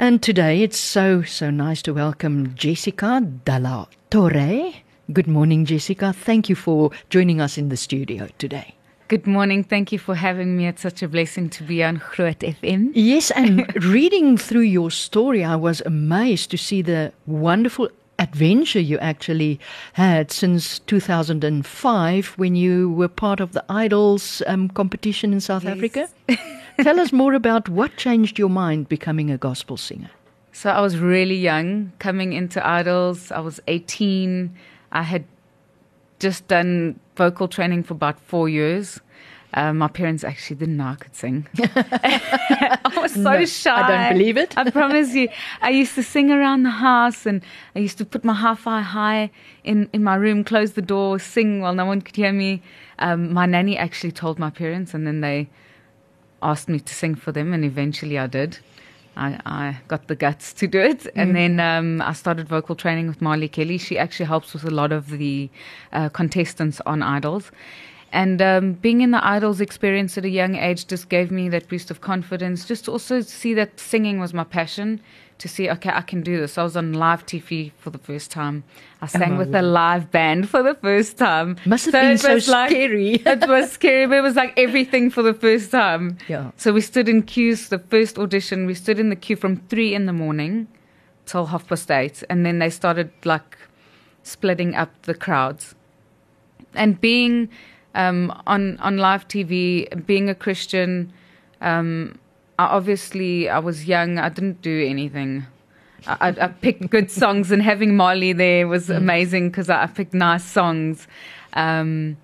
And today it's so, so nice to welcome Jessica Dalla Torre. Good morning, Jessica. Thank you for joining us in the studio today. Good morning. Thank you for having me. It's such a blessing to be on Groot FM. Yes, and reading through your story, I was amazed to see the wonderful adventure you actually had since 2005 when you were part of the Idols um, competition in South Yes. Africa. Tell us more about what changed your mind becoming a gospel singer. So I was really young coming into Idols. I was 18. I had just done vocal training for about four years. Uh, my parents actually didn't know I could sing. I was so No, shy. I don't believe it. I promise you. I used to sing around the house and I used to put my hi-fi high in, in my room, close the door, sing while no one could hear me. Um, my nanny actually told my parents and then they asked me to sing for them and eventually I did. I, I got the guts to do it. And then um, I started vocal training with Marley Kelly. She actually helps with a lot of the uh, contestants on Idols. And um, being in the Idols experience at a young age just gave me that boost of confidence. Just to also see that singing was my passion. To see, okay, I can do this. I was on live TV for the first time. I sang my with a live band for the first time. Must have been it so was like- scary. it was scary, but it was like everything for the first time. Yeah. So we stood in queues, the first audition, we stood in the queue from three in the morning till half past eight. And then they started like splitting up the crowds. And being um, on, on live TV, being a Christian, um, I obviously, I was young, I didn't do anything. I, I picked good songs, and having Molly there was amazing because I, I picked nice songs. Um,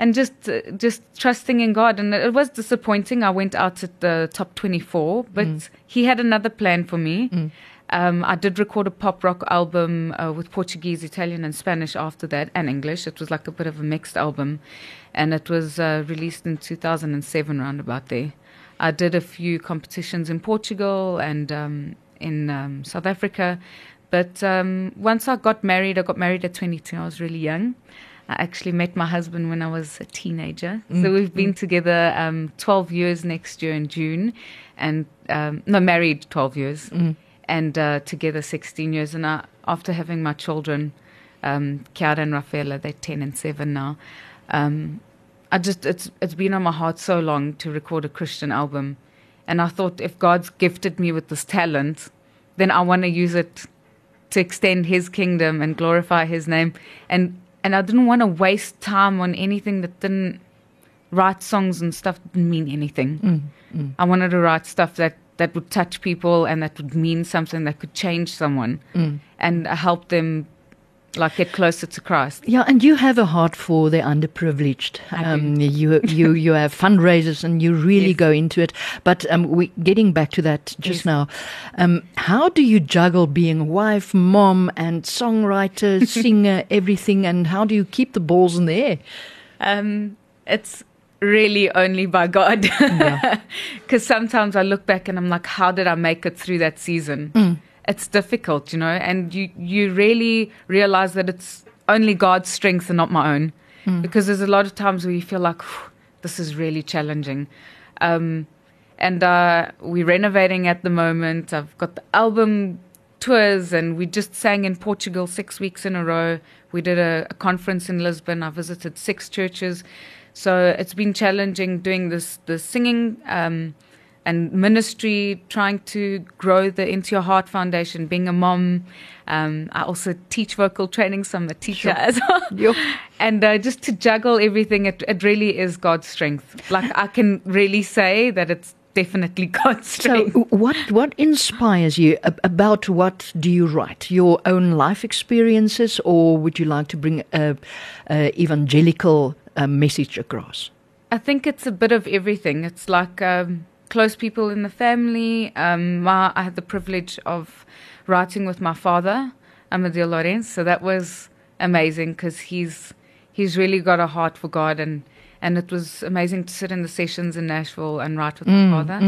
and just uh, just trusting in God. And it was disappointing. I went out at the top 24, but He had another plan for me. Um, I did record a pop rock album uh, with Portuguese, Italian, and Spanish after that, and English. It was like a bit of a mixed album, and it was uh, released in 2007, round about there. I did a few competitions in Portugal and um, in um, South Africa, but um, once I got married, I got married at 22. I was really young. I actually met my husband when I was a teenager. So we've been together um, 12 years next year in June, and um, no, married 12 years, and uh, together 16 years. And I, after having my children, um, Chiara and Rafaela, they're 10 and 7 now. Um, I just it's it's been on my heart so long to record a Christian album, and I thought if God's gifted me with this talent, then I want to use it to extend His kingdom and glorify His name, and and I didn't want to waste time on anything that didn't write songs and stuff didn't mean anything. Mm, mm. I wanted to write stuff that that would touch people and that would mean something that could change someone. Mm. And help them like get closer to Christ. Yeah, and you have a heart for the underprivileged. Um, you you you have fundraisers and you really Yes. go into it. But um, we getting back to that just Yes. now. Um, how do you juggle being wife, mom, and songwriter, singer, everything? And how do you keep the balls in the air? Um, it's really only by God. Because sometimes I look back and I'm like, how did I make it through that season? It's difficult, you know, and you, you really realize that it's only God's strength and not my own. Because there's a lot of times where you feel like, this is really challenging. Um, and uh, we're renovating at the moment. I've got the album tours, and we just sang in Portugal six weeks in a row. We did a, a conference in Lisbon. I visited six churches, so it's been challenging doing this the singing um, and ministry, trying to grow the Into Your Heart Foundation. Being a mom, um, I also teach vocal training, so I'm a teacher Sure. as well. Yo. And uh, just to juggle everything, it, it really is God's strength. Like I can really say that it's definitely God's So, strength. what what inspires you? About what do you write? Your own life experiences, or would you like to bring a, a evangelical uh, message across? I think it's a bit of everything. It's like um, close people in the family. Um, my, I had the privilege of writing with my father, Amadeo Lorenz, so that was amazing because he's he's really got a heart for God and. And it was amazing to sit in the sessions in Nashville and write with my father,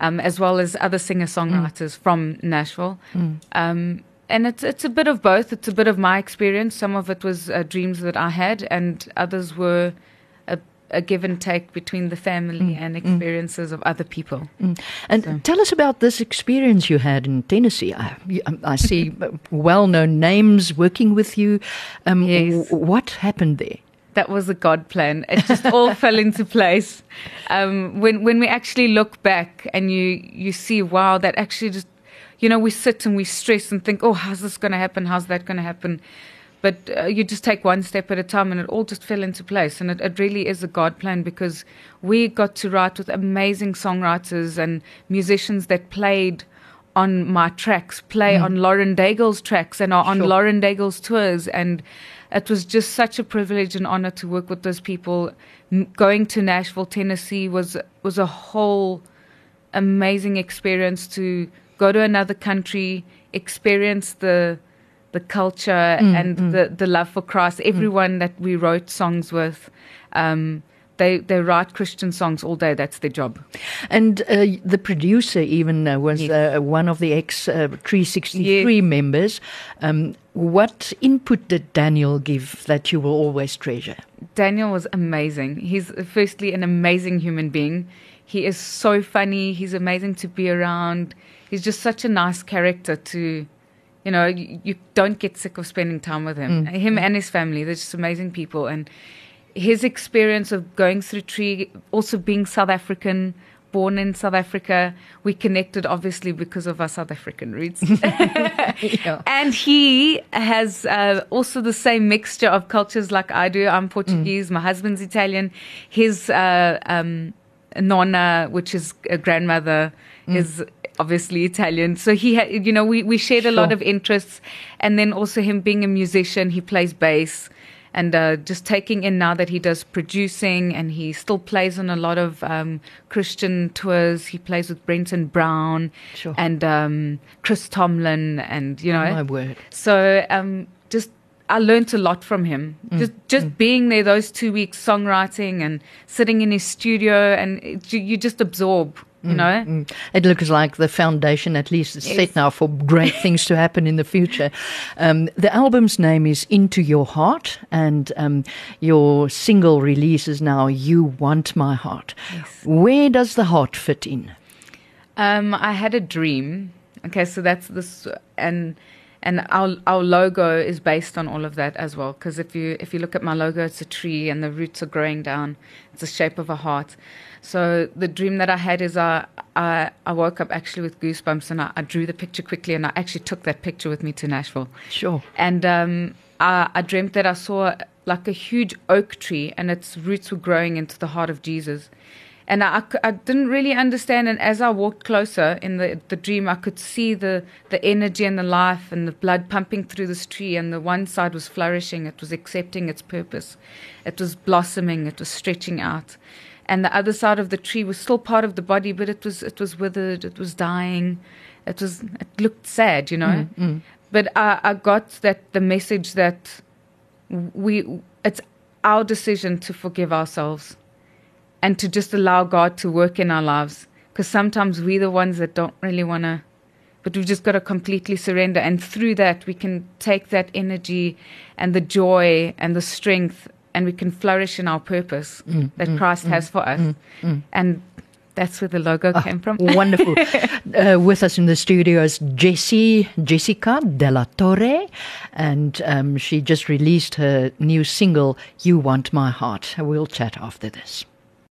Um, as well as other singer songwriters from Nashville. Um, and it's it's a bit of both. It's a bit of my experience. Some of it was uh, dreams that I had, and others were a give and take between the family and experiences of other people. Mm. And So- tell us about this experience you had in Tennessee. I, um, I see well known names working with you. Um, Yes. what happened there? that was a God plan. It just all fell into place. Um, when when we actually look back and you you see, wow, that actually just, you know, we sit and we stress and think, oh, how's this going to happen? How's that going to happen? But uh, you just take one step at a time, and it all just fell into place. And it, it really is a God plan because we got to write with amazing songwriters and musicians that played on my tracks, play on Lauren Daigle's tracks, and are on Sure. Lauren Daigle's tours. And it was just such a privilege and honor to work with those people. Going to Nashville, Tennessee was was a whole amazing experience to go to another country, experience the the culture and the the love for Christ. Everyone that we wrote songs with, um, they they write Christian songs all day. That's their job. And uh, the producer even uh, was Yes. uh, one of the ex uh, Tree63 members. Um, what input did Daniel give that you will always treasure? Daniel was amazing. He's firstly an amazing human being. He is so funny. He's amazing to be around. He's just such a nice character to, you know, you, you don't get sick of spending time with him. Him and his family, they're just amazing people. And his experience of going through tree, also being South African, born in South Africa, we connected obviously because of our South African roots. Yeah. And he has uh, also the same mixture of cultures like I do. I'm Portuguese, my husband's Italian. His uh, um, nonna, which is a grandmother, is obviously Italian. So he, had, you know, we, we shared a lot of interests. And then also him being a musician, he plays bass. And uh, just taking in now that he does producing and he still plays on a lot of um, Christian tours. He plays with Brenton Brown Sure. and um, Chris Tomlin, and you know, My word. so um, just I learned a lot from him. Just just being there those two weeks, songwriting and sitting in his studio, and it, you, you just absorb. You know, Mm. It looks like the foundation, at least, is set now for great things to happen in the future. Um, the album's name is Into Your Heart, and um, your single release is now You Want My Heart. Where does the heart fit in? Um, I had a dream. Okay, so that's this, and and our our logo is based on all of that as well. Because if you if you look at my logo, it's a tree and the roots are growing down. It's the shape of a heart. So the dream that I had is I I, I woke up actually with goosebumps and I, I drew the picture quickly and I actually took that picture with me to Nashville. Sure. And um, I, I dreamt that I saw like a huge oak tree and its roots were growing into the heart of Jesus. And I didn't really understand. And as I walked closer in the, the dream, I could see the, the energy and the life and the blood pumping through this tree. And the one side was flourishing, it was accepting its purpose, it was blossoming, it was stretching out. And the other side of the tree was still part of the body, but it was it was withered, it was dying, it was it looked sad, you know. Mm, mm. But I, I got that the message that we it's our decision to forgive ourselves and to just allow God to work in our lives because sometimes we're the ones that don't really want to but we've just got to completely surrender and through that we can take that energy and the joy and the strength and we can flourish in our purpose mm, mm, that mm, Christ has for us and that's where the logo ah, came from Wonderful. uh, with us in the studio is Jessie, Jessica Della Torre, and um, she just released her new single, You Want My Heart. We'll chat after this.